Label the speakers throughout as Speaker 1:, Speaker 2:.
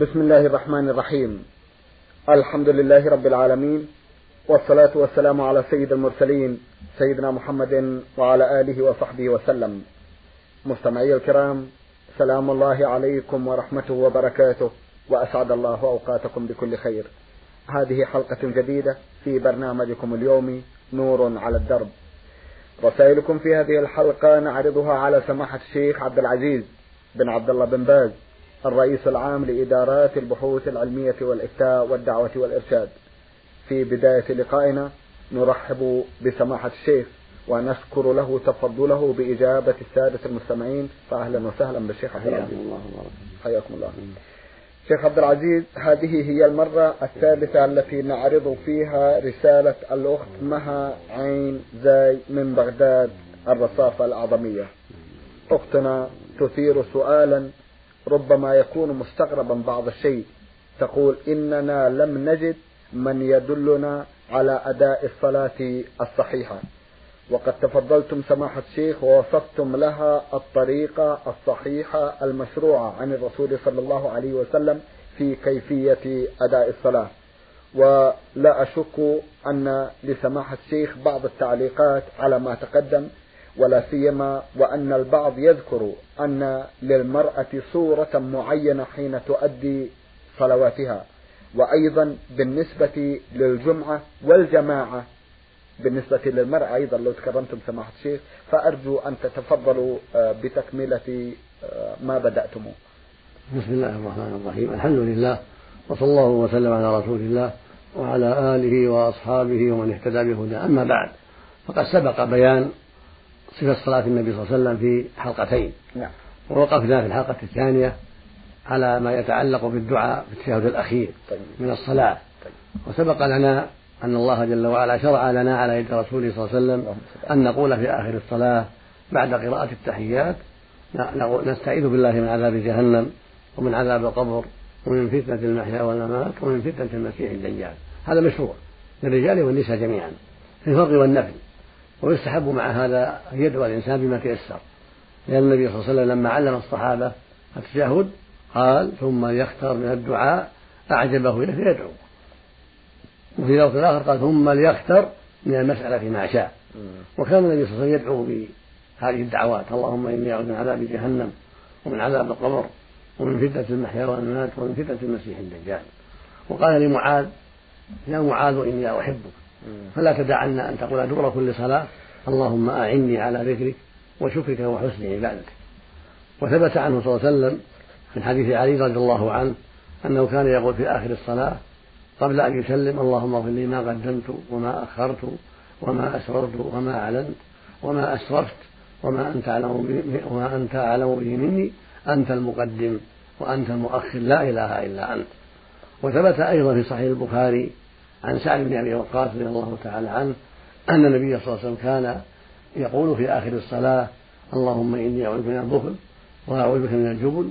Speaker 1: بسم الله الرحمن الرحيم الحمد لله رب العالمين والصلاة والسلام على سيد المرسلين سيدنا محمد وعلى آله وصحبه وسلم مستمعي الكرام سلام الله عليكم ورحمته وبركاته وأسعد الله أوقاتكم بكل خير هذه حلقة جديدة في برنامجكم اليومي نور على الدرب رسائلكم في هذه الحلقة نعرضها على سماحة الشيخ عبد العزيز بن عبد الله بن باز الرئيس العام لإدارات البحوث العلمية والإفتاء والدعوة والإرشاد. في بداية لقائنا نرحب بسماحة الشيخ ونشكر له تفضله بإجابة السادة المستمعين. فأهلا وسهلا بالشيخ عبد العزيز. حياكم الله شيخ عبد العزيز هذه هي المرة الثالثة التي نعرض فيها رسالة الأخت مها عين زاي من بغداد الرصافة الأعظمية. أختنا تثير سؤالا ربما يكون مستغربا بعض الشيء. تقول إننا لم نجد من يدلنا على أداء الصلاة الصحيحة. وقد تفضلتم سماحة الشيخ ووصفتم لها الطريقة الصحيحة المشروعة عن الرسول صلى الله عليه وسلم في كيفية أداء الصلاة. ولا أشك أن لسماحة الشيخ بعض التعليقات على ما تقدم ولا سيما وأن البعض يذكر أن للمرأة صورة معينة حين تؤدي صلواتها وأيضا بالنسبة للجمعة والجماعة بالنسبة للمرأة أيضا لو تكرمتم سماحة الشيخ فأرجو أن تتفضلوا بتكملة ما بدأتموه
Speaker 2: بسم الله الرحمن الرحيم. الحمد لله وصلى الله وسلم على رسول الله وعلى آله وأصحابه ومن اهتدى بهداه. أما بعد فقد سبق بيان صفة صلاة النبي صلى الله عليه وسلم في حلقتين.
Speaker 1: نعم.
Speaker 2: ووقفنا في الحلقة الثانية على ما يتعلق بالدعاء في التشهد الأخير
Speaker 1: طيب.
Speaker 2: من الصلاة.
Speaker 1: طيب.
Speaker 2: وسبق لنا أن الله جل وعلا شرع لنا على يد رسوله صلى الله عليه وسلم أن نقول في آخر الصلاة بعد قراءة التحيات نستعيذ بالله من عذاب جهنم ومن عذاب القبر ومن فتنة المحيا والممات ومن فتنة المسيح الدجال. هذا مشروع للرجال والنساء جميعا في الفرض والنفل ويستحب مع هذا أن يدعو الإنسان بما تيسر. لأن النبي صلى الله عليه وسلم لما علم الصحابة التشهد قال ثم يختار من الدعاء. أعجبه إليه فيدعو وفي لفظ آخر قال ثم ليختر من المسألة ما شاء. وكان النبي صلى الله عليه وسلم يدعو بهذه الدعوات اللهم إني أعوذ من عذاب جهنم ومن عذاب القبر ومن فتنة المحيا والممات ومن فتنة المسيح الدجال. وقال لمعاذ يا معاذ إني أحبك. فلا تدعن أن تقول دبر كل صلاة اللهم أعني على ذكرك وشكرك وحسن عبادتك. وثبت عنه صلى الله عليه وسلم من حديث علي رضي الله عنه أنه كان يقول في آخر الصلاة قبل أن يسلم اللهم اغفر لي ما قدمت وما أخرت وما أسررت وما أعلنت وما أسرفت وما أنت أعلم وما أنت أعلم به مني أنت المقدم وأنت المؤخر لا إله إلا أنت. وثبت أيضا في صحيح البخاري عن سعد بن أبي وقاص رضي الله تعالى عنه أن النبي صلى الله عليه وسلم كان يقول في آخر الصلاة اللهم إني أعوذ بك من البخل وأعوذ بك من الجبن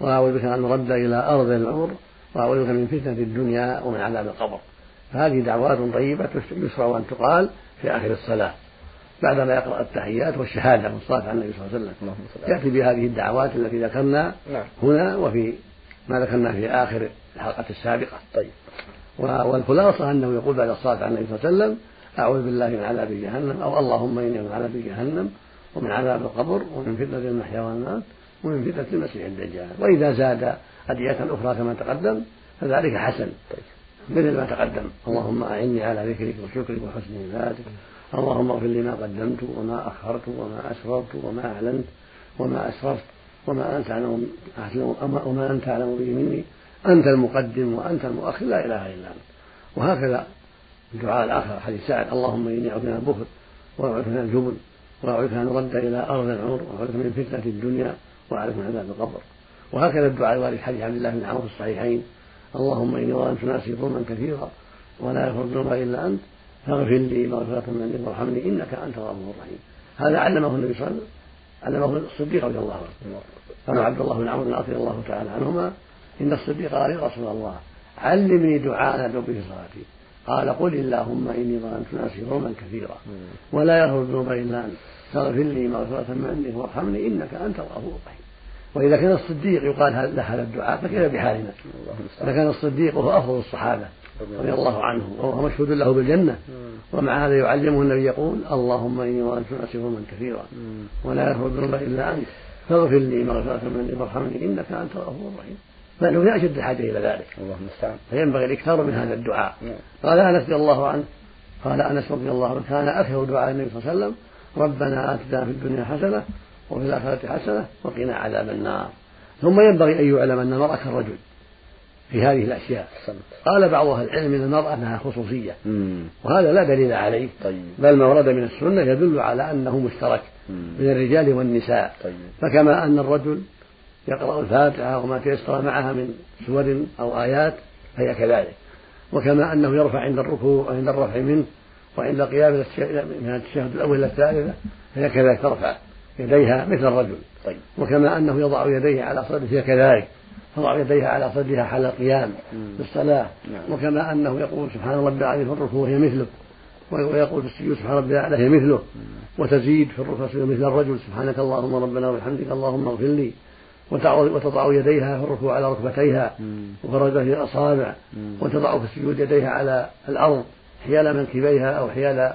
Speaker 2: وأعوذ بك أن نرد إلى أرض العمر وأعوذ بك من فتنة الدنيا ومن عذاب القبر. فهذه دعوات طيبة يشرع أن تقال في آخر الصلاة بعدما يقرأ التحيات والشهادة والصلاة على النبي صلى الله عليه وسلم. يأتي بهذه الدعوات التي ذكرنا
Speaker 1: نعم.
Speaker 2: هنا وفي ما ذكرنا في آخر الحلقة السابقة.
Speaker 1: طيب.
Speaker 2: والخلاصة أنه يقول بعد الصلاة على النبي صلى الله عليه وسلم أعوذ بالله من عذاب جهنم أو اللهم إني من عذاب جهنم ومن عذاب القبر ومن فتنة المحيا والممات ومن فتنة المسيح الدجال وإذا زاد أدعية أخرى كما تقدم فذلك حسن. مثل ما تقدم اللهم أعني على ذكرك وشكرك وحسن عبادتك اللهم اغفر لي ما قدمت وما أخرت وما أسررت وما أعلنت وما أسرفت وما أنت أعلم وما أنت أعلم به مني أنت المقدم وأنت المؤخر لا إله إلا أنت. وهكذا الدعاء الآخر حديث سعد اللهم إني أعوذ من البخل وأعوذ من الجبن وأعوذ أن أرد إلى أرض العمر وأعوذ من فتنة الدنيا وأعوذ من عذاب القبر. وهكذا الدعاء الوارد حديث عبد الله بن عمرو في الصحيحين اللهم إني ظلمت نفسي ظلما كثيرا ولا يغفر الذنوب إلا أنت فاغفر لي مغفرة من عندك وارحمني إنك أنت الغفور الرحيم. هذا علمه النبي صلى الله عليه وسلم علمه الصديق رضي الله عنه. قال عبد الله بن عمرو رضي الله تعالى عنهما إن الصديق قال يا رسول الله. علمني دعاء ادعو به صلاتي. قال قل اللهم إني ظلمت نفسي ظلما كثيرا. ولا يغفر الذنوب إلا أنت. فاغفر لي مغفرة من عندك وارحمني إنك أنت الغفور الرحيم. وإذا كان الصديق يقال له هذا الدعاء فكيف بحالنا؟ إذا كان الصديق وهو أفضل الصحابة رضي الله عنه وهو مشهود له بالجنة. ومع هذا يعلمه النبي يقول اللهم إني وأنت ناسي من كثيرا. ولا يغفر الذنوب إلا أنت. فاغفر لي مغفرة مني وارحمني إنك أنت الغفور الرحيم. بل هو في أشد الحاجة إلى ذلك.
Speaker 1: الله المستعان
Speaker 2: فينبغي الإكثار من هذا الدعاء. قال أنس رضي الله عنه قال أنس رضي الله عنه كان أكثر دعاء النبي صلى الله عليه وسلم ربنا آتنا في الدنيا حسنة وفي الآخرة حسنة وقنا عذاب النار. ثم ينبغي أن يعلم أن المرأة كالرجل في هذه الأشياء. قال بعض أهل العلم أن المرأة لها خصوصية. وهذا لا دليل عليه.
Speaker 1: طيب.
Speaker 2: بل ما ورد من السنة يدل على أنه مشترك من الرجال والنساء.
Speaker 1: طيب.
Speaker 2: فكما أن الرجل يقرأ الفاتحة وما تيسر معها من سور أو آيات فهي كذلك. وكما أنه يرفع عند الركوع وعند الرفع منه وعند قيام من التشهد الأول إلى الثالثة فهي كذلك ترفع يديها مثل الرجل.
Speaker 1: طيب.
Speaker 2: وكما أنه يضع يديه على صدره كذلك. تضع يديها على صدرها حال القيام في الصلاة
Speaker 1: نعم.
Speaker 2: وكما أنه يقول سبحان ربي العظيم في الركوع هي مثله ويقول في السجود سبحان ربي الأعلى هي مثله وتزيد في الركوع مثل الرجل. سبحانك اللهم ربنا وبحمدك اللهم اغفر لي. وتضع يديها في الركوع على ركبتيها وفرجها في الأصابع وتضع في السجود يديها على الأرض حيال منكبيها أو حيال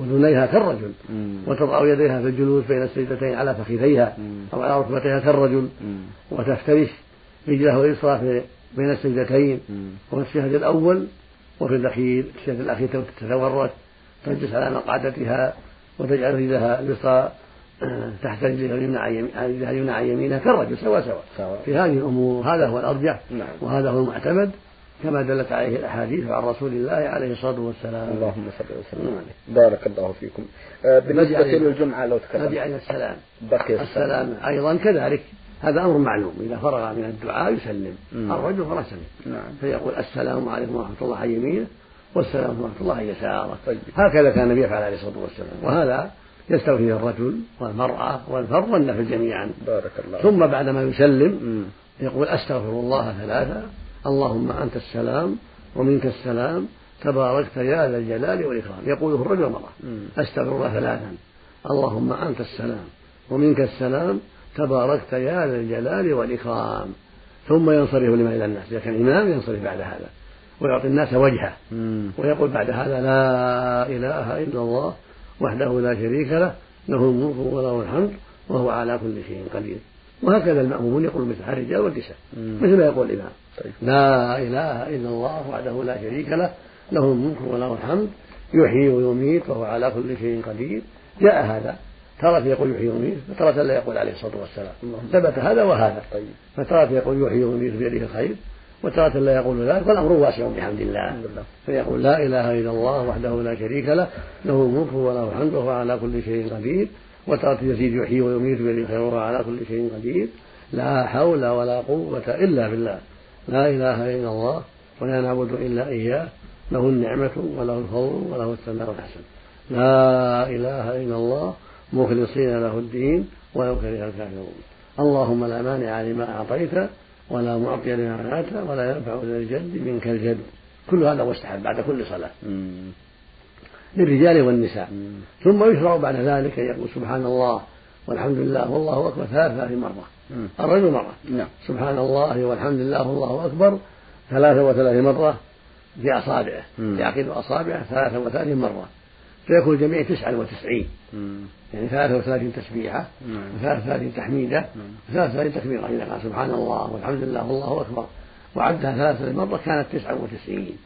Speaker 2: أذنيها كالرجل وتضع يديها في الجلوس بين السجدتين على فخذيها أو على ركبتيها كالرجل وتفترش رجله اليسرى بين السجدتين وفي الشهد الأول وفي الأخير الشهد الأخير تتورط تجلس على مقعدتها وتجعل رجلها اليسرى تحت رجلها اليمنى عن يمينها كالرجل سوا سوا. في هذه الأمور هذا هو الأرجح.
Speaker 1: نعم.
Speaker 2: وهذا هو المعتمد كما دلت عليه الأحاديث عن رسول الله عليه الصلاة والسلام.
Speaker 1: اللهم صل وسلم. عليه بارك الله فيكم. آه بالنسبة للجمعة لو تكلم
Speaker 2: هذه عن السلام.
Speaker 1: بقي
Speaker 2: السلام. أيضا كذلك. هذا أمر معلوم. إذا فرغ من الدعاء يسلم. الرجل فرسل
Speaker 1: نعم.
Speaker 2: فيقول السلام عليكم ورحمة الله عن يمينه والسلام ورحمة الله عن يساره.
Speaker 1: طيب.
Speaker 2: هكذا كان النبي يفعل عليه الصلاة والسلام. وهذا يستوي فيه الرجل والمرأة والفرد والنفل جميعا.
Speaker 1: بارك الله
Speaker 2: ثم بعدما يسلم. يقول أستغفر الله ثلاثة. اللهم أنت السلام ومنك السلام. تباركت يا ذا الجلال والإكرام. يقوله الرجل والمرأة. أستغفر الله ثلاثا. اللهم أنت السلام ومنك السلام. تباركت يا ذا الجلال والإكرام. ثم ينصرف لما إلى الناس. إذا كان إمام ينصرف بعد هذا ويعطي الناس وجهه. ويقول بعد هذا لا إله إلا الله. وحده لا شريك له له الملك وله الحمد وهو على كل شيء قدير وهكذا المأمومون يقول مثل الرجال والنساء. مثل ما يقول الإمام
Speaker 1: طيب.
Speaker 2: لا إله إلا الله وحده لا شريك له له الملك وله الحمد يحيي ويميت وهو على كل شيء قدير جاء هذا تارة يقول يحيي ويميت وتارة لا يقول عليه الصلاة والسلام ثبت هذا وهذا
Speaker 1: طيب.
Speaker 2: فتارة يقول يحيي ويميت بيده الخير وتارة لا يقول ذلك والأمر واسع بحمد الله. فيقول لا إله إلا الله وحده لا شريك له له الملك وله الحمد وهو على كل شيء قدير. وتارة يزيد يحيي ويميت بيده الخير وهو على كل شيء قدير. لا حول ولا قوة إلا بالله. لا إله إلا الله ولا نعبد إلا إياه. له النعمة وله الفضل وله الثناء الحسن. لا إله إلا الله مخلصين له الدين ولو كره الكافرون. اللهم لا مانع لما أعطيت ولا معطي لما منعت ولا ينفع ذا الجد منك الجد كل هذا مستحب بعد كل صلاة
Speaker 1: مم.
Speaker 2: للرجال والنساء
Speaker 1: مم.
Speaker 2: ثم يشرع بعد ذلك أن يقول سبحان الله والحمد لله والله أكبر ثلاث ثلاثين مرة
Speaker 1: مم.
Speaker 2: الرجل مرة
Speaker 1: نعم
Speaker 2: سبحان الله والحمد لله والله أكبر ثلاثة وثلاثين مرة في أصابعه. يعقد أصابعه ثلاثة وثلاثين مرة فيكون الجميع تسعة وتسعين. يعني ثلاثة وثلاثين تسبيحة
Speaker 1: نعم.
Speaker 2: وثلاثة وثلاثين تحميدة وثلاثة وثلاثين تكبيرة. إذا قال سبحان الله والحمد لله والله أكبر. وعدها ثلاثة مرة كانت تسعة وتسعين.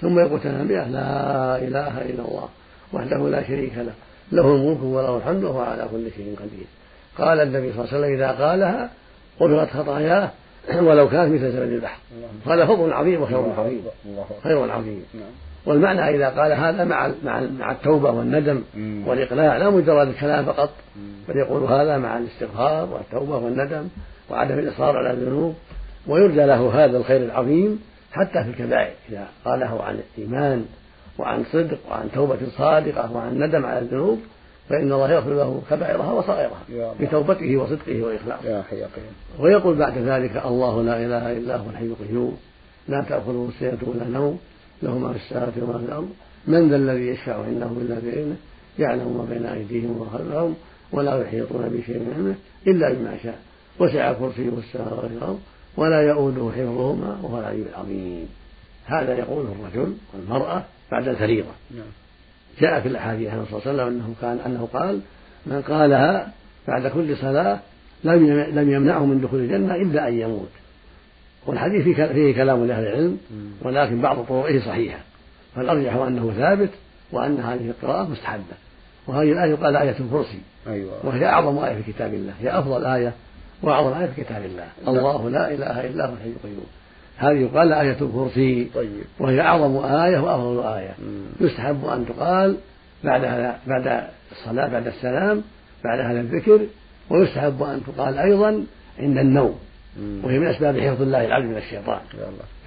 Speaker 2: ثم يقول تنبيه لا إله إلا الله وحده لا شريك له له الملك وله الحمد وهو على كل شيء قدير. قال النبي صلى الله عليه وسلم إذا قالها غفرت خطاياه ولو كانت مثل زبد البحر. هذا فضل عظيم وخير عظيم. خير عظيم.
Speaker 1: نعم.
Speaker 2: والمعنى إذا قال هذا مع مع مع التوبة والندم. والإقلاع لا مجرد الكلام فقط. بل يقول هذا مع الاستغفار والتوبة والندم وعدم الإصرار على الذنوب ويرجى له هذا الخير العظيم حتى في الكبائر إذا قاله عن إيمان وعن صدق وعن توبة صادقة وعن ندم على الذنوب فإن الله يغفر له كبائرها وصغائرها. بتوبته وصدقه وإخلاصه ويقول بعد ذلك الله لا إله إلا هو الحي القيوم لا تاخذه سنه ولا نوم له ما في السماوات وما في الأرض. من ذا الذي يشفع عنده إلا بإذنه يعلم ما بين أيديهم وما خلفهم ولا يحيطون بشيء من علمه إلا بما شاء. وسع كرسيه السماوات والأرض ولا يؤوده حفظهما وهو العلي العظيم. هذا يقوله الرجل والمرأة بعد الفريضة. نعم. جاء في الأحاديث عن صلى الله عليه وسلم أنه كان أنه قال من قالها بعد كل صلاة لم لم يمنعه من دخول الجنة إلا أن يموت. والحديث فيه كلام لأهل العلم ولكن بعض طرقه صحيحة فالأرجح أنه ثابت وأن هذه القراءة مستحبة وهذه الآية يقال آية الكرسي أيوة. وهي أعظم آية في كتاب الله هي أفضل آية وأعظم آية في كتاب الله لا. الله لا إله إلا هو الحي القيوم هذه يقال آية الكرسي طيب. وهي أعظم آية وأفضل آية مم. يستحب أن تقال بعد بعد الصلاة بعد السلام بعد هذا الذكر ويستحب أن تقال أيضا عند النوم وهي من أسباب حفظ الله العبد من الشيطان.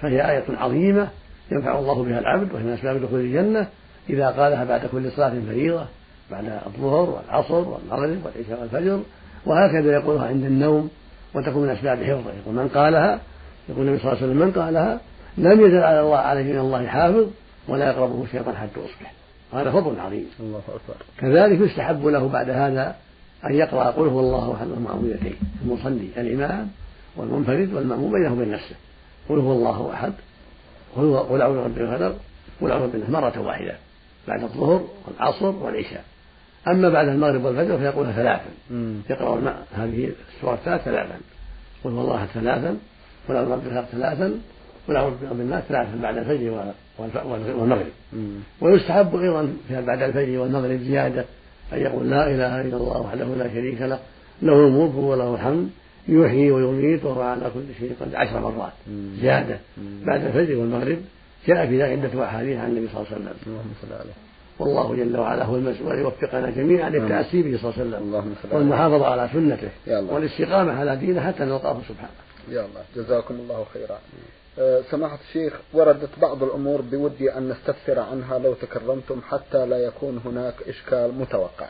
Speaker 2: فهي آية عظيمة ينفع الله بها العبد وهي من أسباب دخول الجنة. إذا قالها بعد كل صلاة فريضة بعد الظهر والعصر والمغرب والعشاء والفجر وهكذا يقولها عند النوم وتكون من أسباب حفظه. يقول من قالها؟ يقول النبي صلى الله عليه وسلم من قالها؟ لم يزل على الله عليه من الله حافظ ولا يقربه الشيطان حتى يصبح. هذا فضل عظيم. الله أكبر. كذلك يستحب له بعد هذا أن يقرأ قل هو الله أحد المعوذتين المصلي الإمام والمنفرد والمأموم بينه وبين نفسه. قل هو الله أحد قل هو قل أعوذ برب الفلق قل أعوذ بالله مرة واحدة بعد الظهر والعصر والعشاء. أما بعد المغرب والفجر فيقولها ثلاثا. يقرأ هذه السورة الثلاث ثلاثا. قل هو الله ثلاثا قل أعوذ برب الفلق ثلاثا قل أعوذ برب الناس ثلاثا بعد الفجر والمغرب. ويستحب أيضا بعد الفجر والمغرب زيادة أن يقول لا إله إلا الله وحده لا شريك له له الملك وله الحمد يحيي ويميت وهو على كل شيء قد عشر مرات زيادة بعد الفجر والمغرب جاء في ذلك عدة أحاديث عن النبي صلى الله عليه وسلم. اللهم صل عليه والله جل وعلا هو المسؤول أن يوفقنا جميعا للتأسي به صلى الله عليه وسلم والمحافظة على سنته والاستقامة على دينه حتى نلقاه سبحانه.
Speaker 1: يا الله. جزاكم الله خيرا. أه، سماحة الشيخ وردت بعض الأمور بودي أن نستفسر عنها لو تكرمتم حتى لا يكون هناك إشكال متوقع.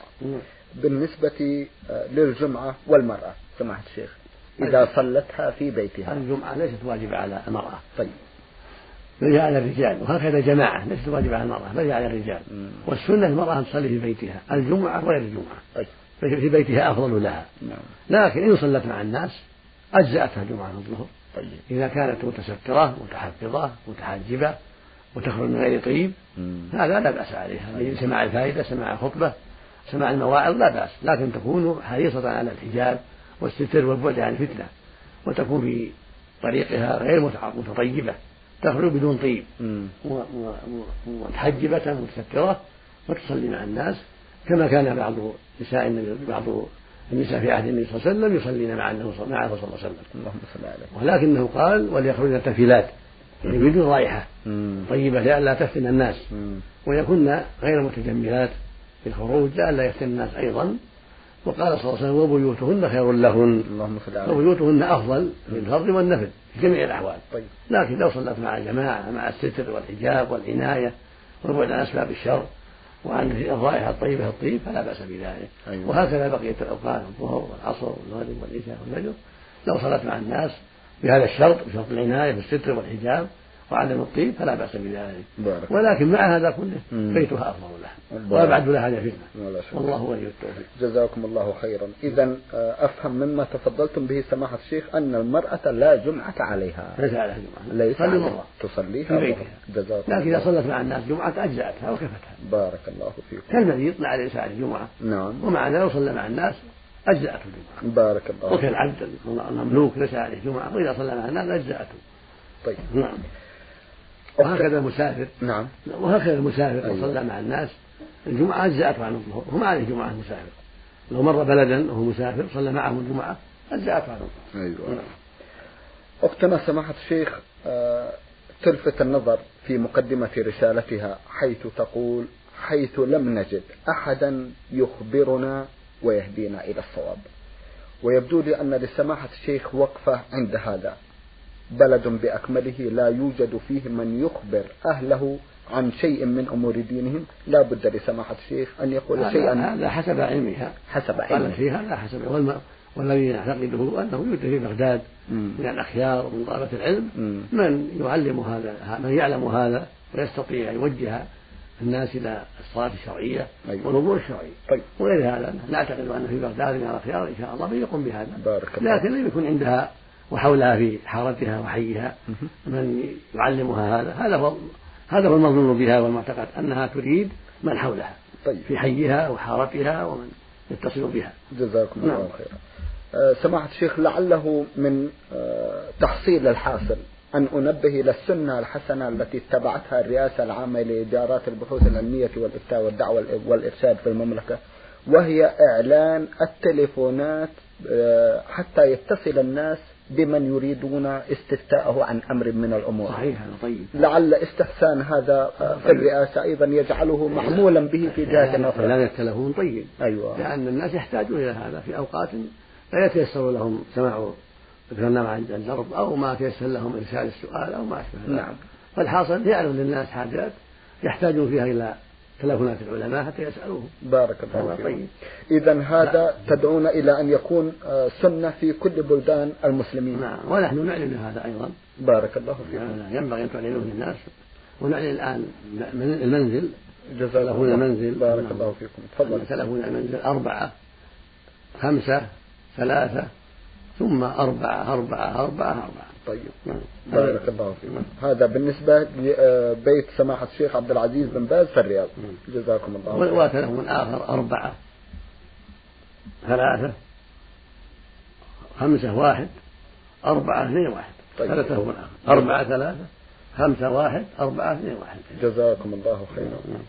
Speaker 1: بالنسبة أه، للجمعة والمرأة سماحة الشيخ. إذا صلتها في بيتها.
Speaker 2: الجمعة ليست واجبة على المرأة. طيب. بل على الرجال وهكذا جماعة ليست واجبة على المرأة بل على الرجال. مم. والسنة المرأة أن تصلي في بيتها الجمعة غير الجمعة. طيب. في بيتها أفضل لها. نعم. لكن إن صلت مع الناس أجزأتها الجمعة الظهر. طيب. إذا كانت متسترة متحفظة متحجبة وتخرج من غير طيب هذا لا بأس عليها. طيب. سماع الفائدة سماع الخطبة سماع المواعظ لا بأس. لكن تكون حريصة على الحجاب والستر والبعد عن الفتنة وتكون في طريقها غير متطيبة تخرج بدون طيب متحجبة متسترة وتصلي مع الناس كما كان بعض نساء النبي بعض النساء في عهد النبي صلى الله عليه وسلم يصلين مع النبي صلى الله عليه وسلم. اللهم صل عليه ولكنه قال وليخرجن تفيلات يعني بدون رائحة طيبة لئلا تفتن الناس. ويكن غير متجملات في الخروج لئلا يفتن الناس أيضا. وقال صلى الله عليه وسلم وبيوتهن خير لهن. اللهم صل عليه وبيوتهن أفضل في الفرض والنفل في جميع الأحوال. طيب. لكن لو صلت مع الجماعة مع الستر والحجاب والعناية والبعد عن أسباب الشر وعن الرائحة الطيبة الطيب فلا بأس بذلك. أيوة. وهكذا بقية الأوقات الظهر والعصر والمغرب والعشاء والفجر. لو صلت مع الناس بهذا الشرط بشرط العناية بالستر والحجاب وعدم الطيب فلا بأس بذلك. ولكن مع هذا كله بيتها أفضل له. وأبعد لها فتنة والله ولي التوفيق.
Speaker 1: جزاكم الله خيرا. إذا آه، أفهم مما تفضلتم به سماحة الشيخ أن المرأة لا جمعة عليها.
Speaker 2: ليس عليها جمعة. ليس تصلي مرة
Speaker 1: تصليها
Speaker 2: في بيتها. جزاكم لكن إذا صلت مع الناس جمعة أجزأتها وكفتها.
Speaker 1: بارك الله فيكم.
Speaker 2: كالمريض مع الإنسان الجمعة نعم. ومع ذلك لو صلى مع الناس أجزأته الجمعة.
Speaker 1: بارك الله
Speaker 2: وكالعبد المملوك ليس عليه جمعة. وإذا صلى مع الناس أجزأته.
Speaker 1: طيب. نعم.
Speaker 2: وهكذا المسافر. نعم. وهكذا المسافر لو صلى مع الناس. الجمعة أجزأته عن الظهر وما عليه جمعة المسافر. لو مر بلدا وهو مسافر صلى معهم الجمعة أجزأته عن الظهر. أيوة. نعم.
Speaker 1: أختنا سماحة الشيخ آه، تلفت النظر في مقدمة رسالتها حيث تقول حيث لم نجد أحدا يخبرنا ويهدينا إلى الصواب. ويبدو لي أن لسماحة الشيخ وقفة عند هذا. بلد بأكمله لا يوجد فيه من يخبر أهله عن شيء من أمور دينهم. لا بد لسماحة الشيخ أن يقول شيئا.
Speaker 2: هذا حسب علمها.
Speaker 1: حسب علمها
Speaker 2: فيها لا حسب. والذي نعتقده أنه يوجد في بغداد من الأخيار ومن طلبة العلم من يعلم هذا من يعلم هذا ويستطيع أن يوجه الناس إلى الصلاة الشرعية
Speaker 1: أيوة.
Speaker 2: والوضوء الشرعي.
Speaker 1: طيب.
Speaker 2: وغير هذا نعتقد أن في بغداد من الخيار إن شاء الله من يقوم بهذا.
Speaker 1: بارك
Speaker 2: لكن لم يكن عندها وحولها في حارتها وحيها. من يعلمها هذا؟ هذا هو هذا هو المظنون بها والمعتقد أنها تريد من حولها.
Speaker 1: طيب.
Speaker 2: في حيها وحارتها ومن يتصل بها.
Speaker 1: جزاكم
Speaker 2: نعم.
Speaker 1: الله خيرا. آه، سماحة الشيخ لعله من آه، تحصيل الحاصل أن أنبه إلى السنة الحسنة التي اتبعتها الرئاسة العامة لإدارات البحوث العلمية والإفتاء والدعوة والإرشاد في المملكة وهي إعلان التليفونات آه، حتى يتصل الناس بمن يريدون استفتاءه عن أمر من الأمور.
Speaker 2: صحيح هذا طيب.
Speaker 1: لعل استحسان هذا في الرئاسة أيضا يجعله معمولا به في جهة أخرى.
Speaker 2: إعلان التلفون طيب.
Speaker 1: أيوة.
Speaker 2: لأن الناس يحتاجون إلى هذا في أوقات لا يتيسر لهم سماع الكلام عن الدرب أو ما تيسر لهم إرسال السؤال أو ما أشبه ذلك.
Speaker 1: نعم.
Speaker 2: فالحاصل يعرض للناس حاجات يحتاجون فيها إلى تلفونات العلماء حتى يسألوهم.
Speaker 1: بارك الله
Speaker 2: هذا
Speaker 1: فيكم.
Speaker 2: طيب.
Speaker 1: إذا هذا تدعون إلى أن يكون آه، سنة في كل بلدان المسلمين.
Speaker 2: نعم. ونحن نعلن هذا أيضا.
Speaker 1: بارك الله فيكم.
Speaker 2: يعني ينبغي أن تعلنوه للناس. ونعلن الآن من المنزل.
Speaker 1: جزاكم
Speaker 2: تلفون
Speaker 1: الله
Speaker 2: المنزل.
Speaker 1: بارك
Speaker 2: نعم.
Speaker 1: الله فيكم. تفضل.
Speaker 2: تلفون المنزل أربعة خمسة ثلاثة ثم أربعة أربعة أربعة أربعة.
Speaker 1: طيب
Speaker 2: نعم.
Speaker 1: بارك الله فيكم هذا بالنسبة لبيت سماحة الشيخ عبد العزيز بن باز في الرياض. جزاكم الله خيرا.
Speaker 2: وتلفون آخر أربعة. ثلاثة. خمسة واحد. أربعة اثنين واحد.
Speaker 1: طيب.
Speaker 2: هذا تلفون آخر. أربعة ثلاثة. خمسة واحد. أربعة اثنين واحد.
Speaker 1: جزاكم الله خيرا.
Speaker 2: نعم.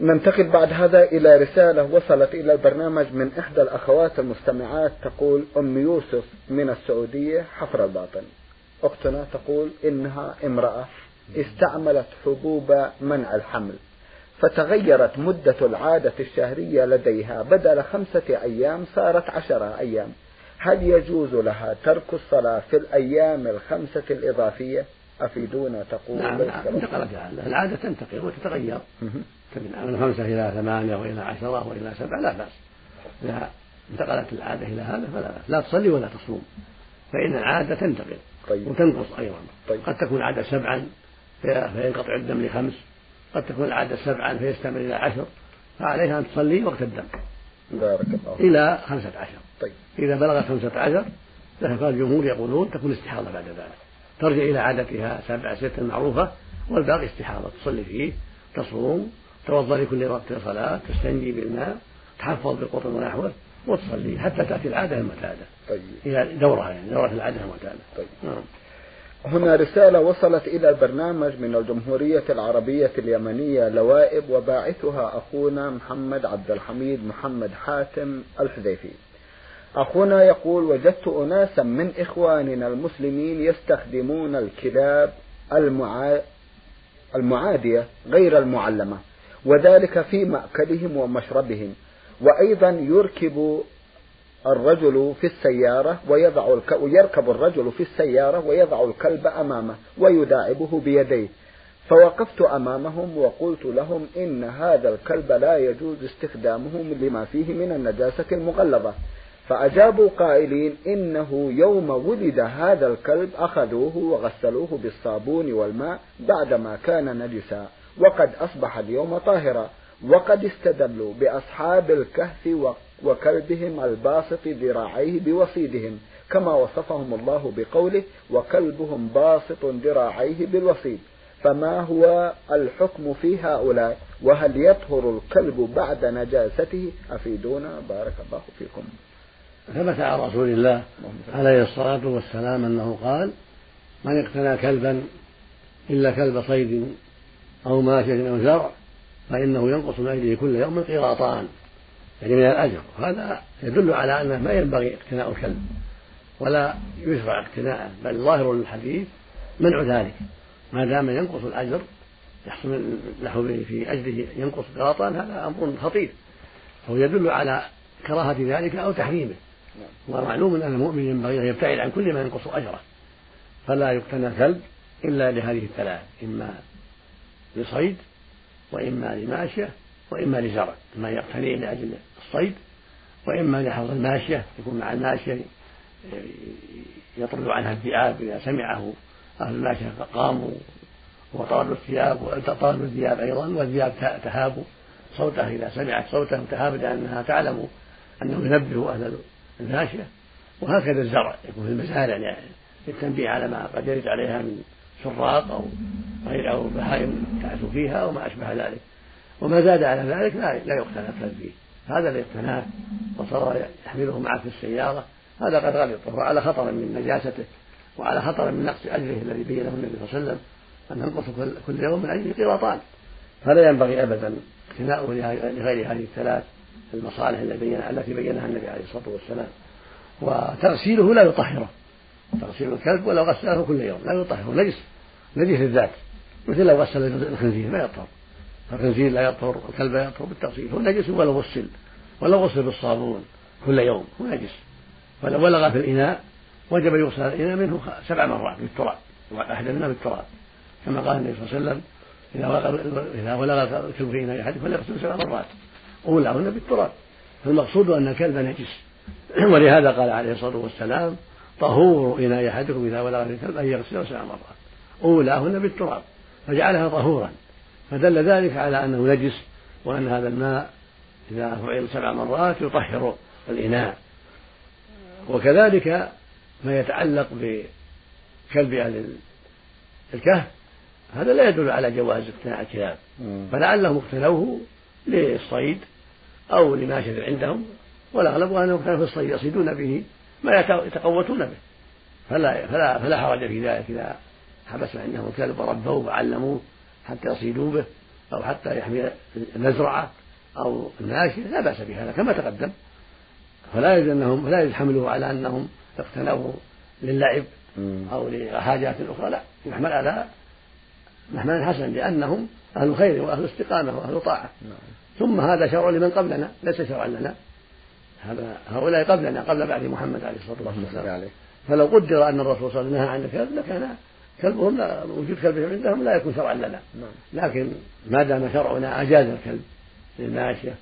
Speaker 1: ننتقل بعد هذا إلى رسالة وصلت إلى البرنامج من إحدى الأخوات المستمعات تقول أم يوسف من السعودية حفر الباطن. أختنا تقول إنها امرأة استعملت حبوب منع الحمل فتغيرت مدة العادة الشهرية لديها بدل خمسة أيام صارت عشرة أيام. هل يجوز لها ترك الصلاة في الأيام الخمسة الإضافية؟ أفيدونا تقول.
Speaker 2: نعم
Speaker 1: ليس
Speaker 2: نعم. انتقلت العادة العادة تنتقل وتتغير. من خمسة إلى ثمانية وإلى عشرة وإلى سبعة لا بأس. إذا انتقلت العادة إلى هذا فلا بأس. لا تصلي ولا تصوم. فإن العادة تنتقل.
Speaker 1: طيب.
Speaker 2: وتنقص أيضا.
Speaker 1: طيب.
Speaker 2: قد تكون العادة سبعا في- فينقطع الدم لخمس. قد تكون العادة سبعا فيستمر إلى عشر. فعليها أن تصلي وقت الدم.
Speaker 1: بارك الله
Speaker 2: إلى خمسة عشر.
Speaker 1: طيب.
Speaker 2: إذا بلغت خمسة عشر فالجمهور يقولون تكون استحاضة بعد ذلك. ترجع إلى عادتها سبع ست المعروفة والباقي استحاضة. تصلي فيه تصوم توضأ لكل وقت صلاة تستنجي بالماء تحفظ بالقطن ونحوه وتصلي حتى تأتي العادة المعتادة
Speaker 1: طيب.
Speaker 2: إلى دورها يعني دورة العادة المعتادة
Speaker 1: طيب.
Speaker 2: نعم.
Speaker 1: هنا رسالة وصلت إلى البرنامج من الجمهورية العربية اليمنية لوائب وباعثها أخونا محمد عبد الحميد محمد حاتم الحذيفي. أخونا يقول وجدت أناسا من إخواننا المسلمين يستخدمون الكلاب المعا... المعادية غير المعلمة وذلك في مأكلهم ومشربهم. وأيضا يركب الرجل في السيارة ويضع الك... ويركب الرجل في السيارة ويضع الكلب أمامه ويداعبه بيديه. فوقفت أمامهم وقلت لهم إن هذا الكلب لا يجوز استخدامه لما فيه من النجاسة المغلظة. فأجابوا قائلين إنه يوم ولد هذا الكلب أخذوه وغسلوه بالصابون والماء بعدما كان نجسا وقد أصبح اليوم طاهرا. وقد استدلوا بأصحاب الكهف وكلبهم الباسط ذراعيه بوصيدهم كما وصفهم الله بقوله وكلبهم باسط ذراعيه بالوصيد فما هو الحكم في هؤلاء؟ وهل يطهر الكلب بعد نجاسته؟ أفيدونا بارك الله فيكم.
Speaker 2: ثبت عن رسول الله عليه الصلاة والسلام أنه قال من اقتنى كلبا إلا كلب صيد أو ماشية أو زرع فإنه ينقص من أجله كل يوم قيراطان يعني من الأجر. هذا يدل على أنه ما ينبغي اقتناء الكلب ولا يشرع اقتناءه بل ظاهر الحديث منع ذلك. ما دام ينقص الأجر يحصل له في أجله ينقص قيراطان هذا أمر خطير. هو يدل على كراهة ذلك أو تحريمه. ومعلوم أن المؤمن ينبغي أن يبتعد عن كل ما ينقص أجره. فلا يقتنى كلب إلا لهذه الثلاث إما لصيد وإما لماشية وإما لزرع إما يقتني لأجل الصيد وإما لحفظ الماشية يكون مع الماشية يطرد عنها الذئاب إذا سمعه أهل الماشية قاموا وطرد الثياب وطرد الثياب أيضا والثياب تهاب صوته إذا سمعت صوته تهاب لأنها تعلم أنه ينبه أهل الماشية وهكذا الزرع يكون في المزارع يعني للتنبيه على ما قد يرد عليها من سراق أو أو بهائم تعث فيها أو ما أشبه ذلك. وما زاد على ذلك لا لا يقتنى الكلب فيه. هذا اللي اقتناه وصار يحمله معه في السيارة. هذا قد غلط. وهو على خطر من نجاسته وعلى خطر من نقص أجره الذي بينه النبي صلى الله عليه وسلم أن ينقص كل يوم من أجل قيراطان فلا ينبغي أبدا اقتناؤه لغير هذه الثلاث المصالح التي بينها النبي عليه الصلاة والسلام. وتغسيله لا يطهره. تغسيل الكلب ولو غسله كل يوم لا يطهره. نجس نجس الذات مثل لو غسل الخنزير لا يطهر الخنزير لا يطهر الكلب لا يطهر بالتغسيل هو نجس ولو غسل ولو غسل بالصابون كل يوم هو نجس. ولو بلغ في الإناء وجب يغسل الإناء منه سبع مرات بالتراب منها بالتراب. كما قال النبي صلى الله عليه وسلم إذا إذا ولغ الكلب في إناء أحدكم فليغسل سبع مرات. أولاهن بالتراب. فالمقصود أن الكلب نجس. ولهذا قال عليه الصلاة والسلام طهور إناء أحدكم إذا ولغ الكلب أن يغسله سبع مرات. أولاهن بالتراب. فجعلها طهورا. فدل ذلك على أنه نجس وأن هذا الماء إذا فعل سبع مرات يطهر الإناء. وكذلك ما يتعلق بكلب أهل الكهف هذا لا يدل على جواز اقتناء الكلاب. فلعلهم اقتنوه للصيد أو لناشر عندهم والأغلب أنهم كانوا في الصيد يصيدون به ما يتقوتون به. فلا فلا فلا حرج في ذلك إذا حبس عندهم الكلب وربوه وعلموه حتى يصيدوا به أو حتى يحمي المزرعة أو الماشية لا بأس بهذا كما تقدم. فلا يجوز أنهم لا يحملوه على أنهم اقتنوه للعب أو لحاجات أخرى لا. يحمل على محمل حسن لأنهم أهل خير وأهل استقامة وأهل طاعة. نعم. ثم هذا شرع لمن قبلنا ليس شرعا لنا. هذا هؤلاء قبلنا قبل بعد محمد عليه الصلاة والسلام. فلو قدر أن الرسول صلى الله عليه وسلم نهى عن الكلب لكان كلبهم لا وجود كلبهم عندهم لا يكون شرعا لنا. نعم. لكن ما دام شرعنا أجاز الكلب للماشية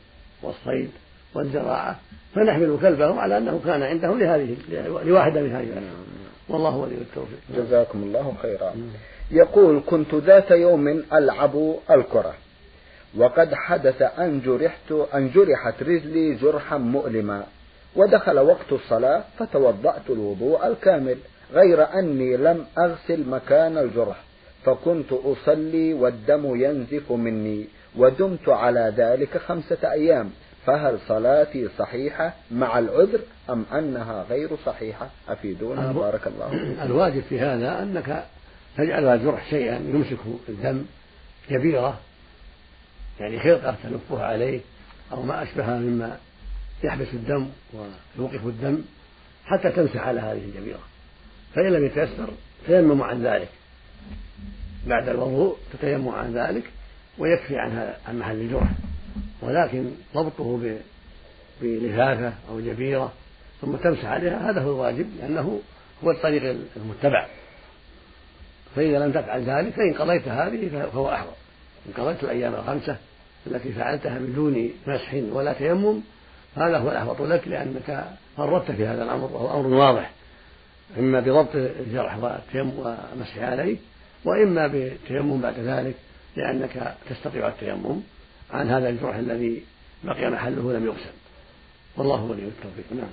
Speaker 2: والصيد والزراعة فنحمل كلبهم على أنه كان عندهم لهذه لواحدة من هذه نعم. والله ولي التوفيق.
Speaker 1: جزاكم الله خيرا. يقول كنت ذات يوم ألعب الكرة وقد حدث أن جرحت أن جرحت رجلي جرحا مؤلما ودخل وقت الصلاة فتوضأت الوضوء الكامل. غير أني لم أغسل مكان الجرح فكنت أصلي والدم ينزف مني ودمت على ذلك خمسة أيام فهل صلاتي صحيحة مع العذر أم أنها غير صحيحة؟ أفيدونا بارك الله
Speaker 2: الواجب في هذا أنك تجعل الجرح شيئا يمسك الدم كبيرة يعني خرقة تلفها عليه أو ما أشبهها مما يحبس الدم ويوقف الدم حتى تمسح على هذه الجبيرة فإن لم يتيسر تيمم عن ذلك. بعد الوضوء تتيمم عن ذلك ويكفي عن عن محل الجرح ولكن ضبطه بلفافة أو جبيرة ثم تمسح عليها هذا هو الواجب لأنه هو الطريق المتبع. فإذا لم تفعل ذلك فإن قضيت هذه فهو أحوط إن قضيت الأيام الخمسة التي فعلتها بدون مسح ولا تيمم هذا هو الأحوط لك لأنك فرطت في هذا الأمر وهو أمر واضح. إما بضبط الجرح والمسح عليه وإما بالتيمم بعد ذلك لأنك تستطيع التيمم عن هذا الجرح الذي بقي محله لم يغسل والله ولي التوفيق. نعم.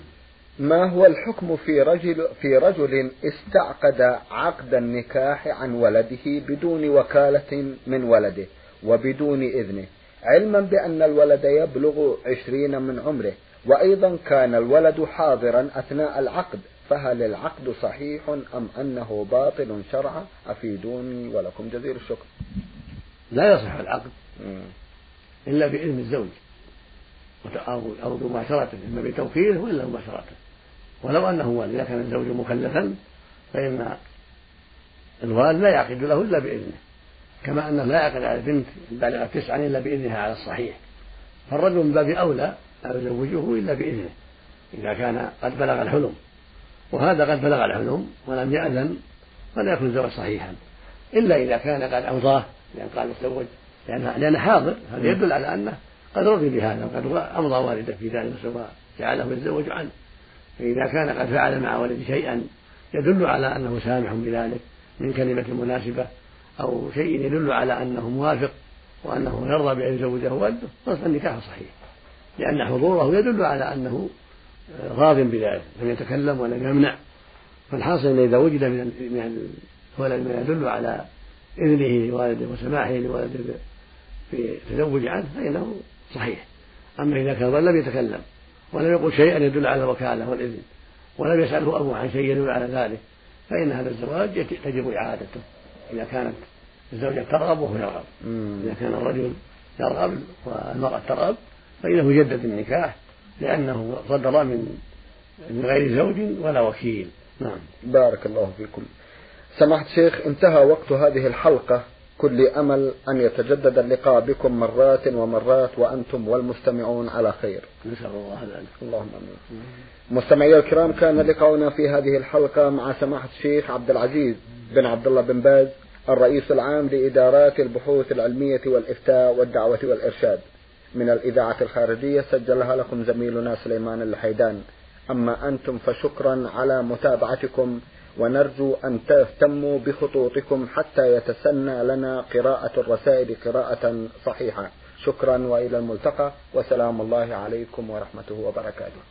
Speaker 1: ما هو الحكم في رجل في رجل استعقد عقد النكاح عن ولده بدون وكالة من ولده وبدون إذنه؟ علما بأن الولد يبلغ عشرين من عمره وأيضا كان الولد حاضرا أثناء العقد فهل العقد صحيح أم أنه باطل شرعا؟ أفيدوني ولكم جزيل الشكر.
Speaker 2: لا يصح العقد إلا بإذن الزوج. أو مباشرته إما بتوكيله وإلا مباشرته ولو أنه والد إذا كان الزوج مكلفا فإن الوالد لا يعقد له إلا بإذنه. كما أنه لا يعقد على البنت بالغة تسعا إلا بإذنها على الصحيح. فالرجل من باب أولى لا يزوجه إلا بإذنه إذا كان قد بلغ الحلم. وهذا قد بلغ الحلم ولم يأذن فلا يكون الزواج صحيحا. إلا إذا كان قد أوضاه لأن قال تزوج لأن لأنه حاضر هذا يدل على أنه قد رضي بهذا وقد أمضى والده في ذلك وجعله يتزوج عنه. فإذا كان قد فعل مع ولده شيئا يدل على أنه سامح بذلك من كلمة مناسبة أو شيء يدل على أنه موافق وأنه يرضى بأن يزوجه والده فالنكاح صحيح. لأن حضوره يدل على أنه راض بذلك لم يتكلم ولم يمنع. فالحاصل أن إذا وجد من من الولد ما يدل على إذنه لوالده وسماحه لوالده في التزوج عنه فإنه صحيح. أما إذا كان لم يتكلم ولم يقل شيئا يدل على الوكالة والإذن ولم يسأله أبوه عن شيء يدل على ذلك فإن هذا الزواج تجب إعادته. إذا كانت الزوجة ترغب وهو يرغب. إذا كان الرجل يرغب والمرأة ترغب فإنه يجدد النكاح لأنه صدر من من غير زوج ولا وكيل. نعم.
Speaker 1: بارك الله فيكم. سمحت شيخ انتهى وقت هذه الحلقة. كل أمل أن يتجدد اللقاء بكم مرات ومرات وأنتم والمستمعون على خير.
Speaker 2: نسأل الله ذلك.
Speaker 1: اللهم آمين. مستمعي الكرام كان لقاؤنا في هذه الحلقة مع سماحة الشيخ عبد العزيز بن عبد الله بن باز الرئيس العام لإدارات البحوث العلمية والإفتاء والدعوة والإرشاد. من الإذاعة الخارجية سجلها لكم زميلنا سليمان الحيدان. أما أنتم فشكرا على متابعتكم ونرجو أن تهتموا بخطوطكم حتى يتسنى لنا قراءة الرسائل قراءة صحيحة. شكرا وإلى الملتقى وسلام الله عليكم ورحمته وبركاته.